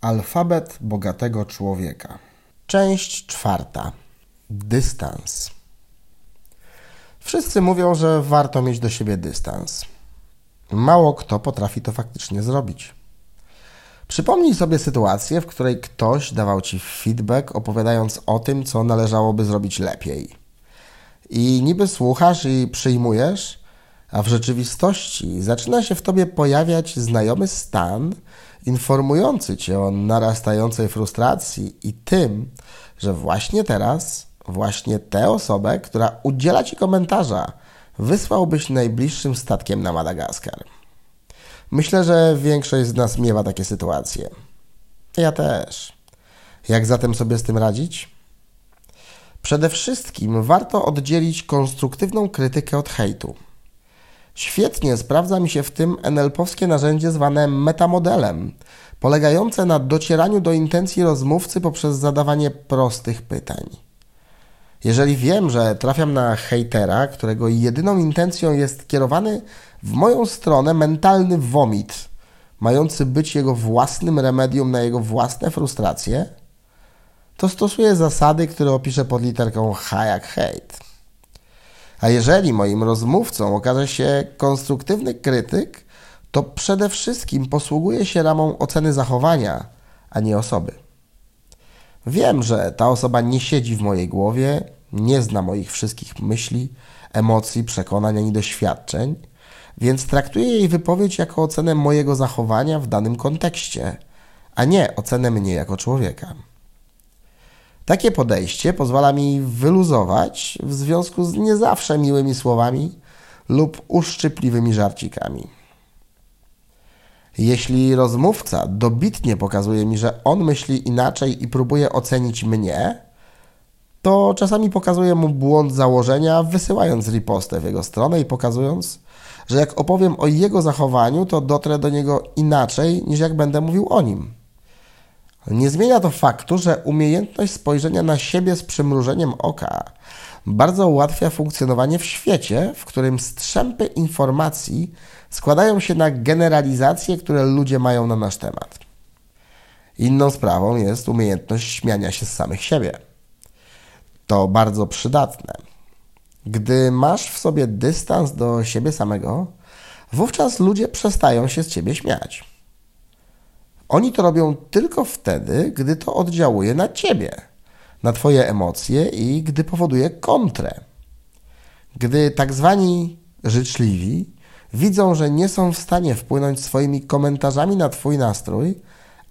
Alfabet bogatego człowieka. Część czwarta. Dystans. Wszyscy mówią, że warto mieć do siebie dystans. Mało kto potrafi to faktycznie zrobić. Przypomnij sobie sytuację, w której ktoś dawał ci feedback, opowiadając o tym, co należałoby zrobić lepiej. I niby słuchasz i przyjmujesz, a w rzeczywistości zaczyna się w tobie pojawiać znajomy stan, informujący cię o narastającej frustracji i tym, że właśnie teraz, właśnie tę osobę, która udziela ci komentarza, wysłałbyś najbliższym statkiem na Madagaskar. Myślę, że większość z nas miewa takie sytuacje. Ja też. Jak zatem sobie z tym radzić? Przede wszystkim warto oddzielić konstruktywną krytykę od hejtu. Świetnie sprawdza mi się w tym NLP-owskie narzędzie zwane metamodelem, polegające na docieraniu do intencji rozmówcy poprzez zadawanie prostych pytań. Jeżeli wiem, że trafiam na hejtera, którego jedyną intencją jest kierowany w moją stronę mentalny womit, mający być jego własnym remedium na jego własne frustracje, to stosuję zasady, które opiszę pod literką H jak hejt. A jeżeli moim rozmówcą okaże się konstruktywny krytyk, to przede wszystkim posługuje się ramą oceny zachowania, a nie osoby. Wiem, że ta osoba nie siedzi w mojej głowie, nie zna moich wszystkich myśli, emocji, przekonań ani doświadczeń, więc traktuję jej wypowiedź jako ocenę mojego zachowania w danym kontekście, a nie ocenę mnie jako człowieka. Takie podejście pozwala mi wyluzować w związku z nie zawsze miłymi słowami lub uszczypliwymi żarcikami. Jeśli rozmówca dobitnie pokazuje mi, że on myśli inaczej i próbuje ocenić mnie, to czasami pokazuję mu błąd założenia, wysyłając ripostę w jego stronę i pokazując, że jak opowiem o jego zachowaniu, to dotrę do niego inaczej niż jak będę mówił o nim. Nie zmienia to faktu, że umiejętność spojrzenia na siebie z przymrużeniem oka bardzo ułatwia funkcjonowanie w świecie, w którym strzępy informacji składają się na generalizacje, które ludzie mają na nasz temat. Inną sprawą jest umiejętność śmiania się z samych siebie. To bardzo przydatne. Gdy masz w sobie dystans do siebie samego, wówczas ludzie przestają się z ciebie śmiać. Oni to robią tylko wtedy, gdy to oddziałuje na ciebie, na twoje emocje i gdy powoduje kontrę. Gdy tak zwani życzliwi widzą, że nie są w stanie wpłynąć swoimi komentarzami na twój nastrój,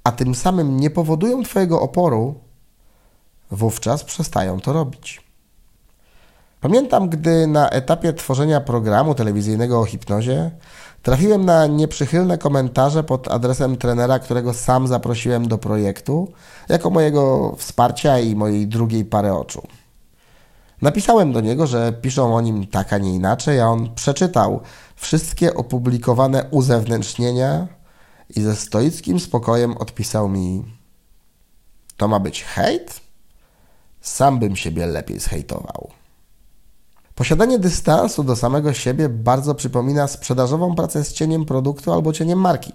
a tym samym nie powodują twojego oporu, wówczas przestają to robić. Pamiętam, gdy na etapie tworzenia programu telewizyjnego o hipnozie trafiłem na nieprzychylne komentarze pod adresem trenera, którego sam zaprosiłem do projektu, jako mojego wsparcia i mojej drugiej pary oczu. Napisałem do niego, że piszą o nim tak, a nie inaczej, a on przeczytał wszystkie opublikowane uzewnętrznienia i ze stoickim spokojem odpisał mi: To ma być hejt? Sam bym siebie lepiej zhejtował. Posiadanie dystansu do samego siebie bardzo przypomina sprzedażową pracę z cieniem produktu albo cieniem marki.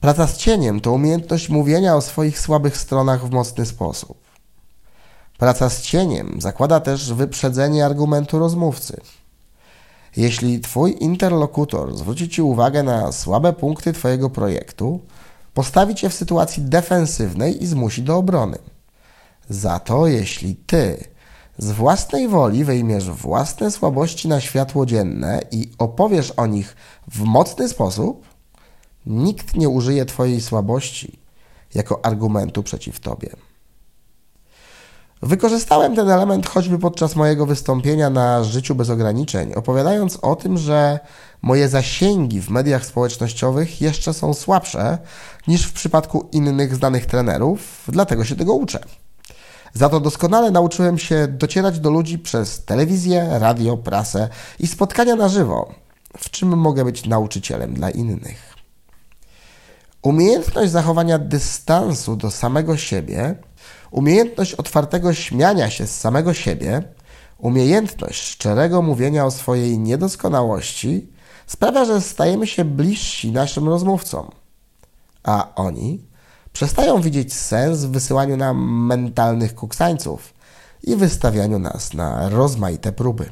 Praca z cieniem to umiejętność mówienia o swoich słabych stronach w mocny sposób. Praca z cieniem zakłada też wyprzedzenie argumentu rozmówcy. Jeśli Twój interlokutor zwróci Ci uwagę na słabe punkty Twojego projektu, postawi Cię w sytuacji defensywnej i zmusi do obrony. Za to, jeśli Ty z własnej woli wyjmiesz własne słabości na światło dzienne i opowiesz o nich w mocny sposób, nikt nie użyje Twojej słabości jako argumentu przeciw Tobie. Wykorzystałem ten element choćby podczas mojego wystąpienia na Życiu bez ograniczeń, opowiadając o tym, że moje zasięgi w mediach społecznościowych jeszcze są słabsze niż w przypadku innych znanych trenerów, dlatego się tego uczę. Za to doskonale nauczyłem się docierać do ludzi przez telewizję, radio, prasę i spotkania na żywo, w czym mogę być nauczycielem dla innych. Umiejętność zachowania dystansu do samego siebie, umiejętność otwartego śmiania się z samego siebie, umiejętność szczerego mówienia o swojej niedoskonałości sprawia, że stajemy się bliżsi naszym rozmówcom, a oni Przestają widzieć sens w wysyłaniu nam mentalnych kuksańców i wystawianiu nas na rozmaite próby.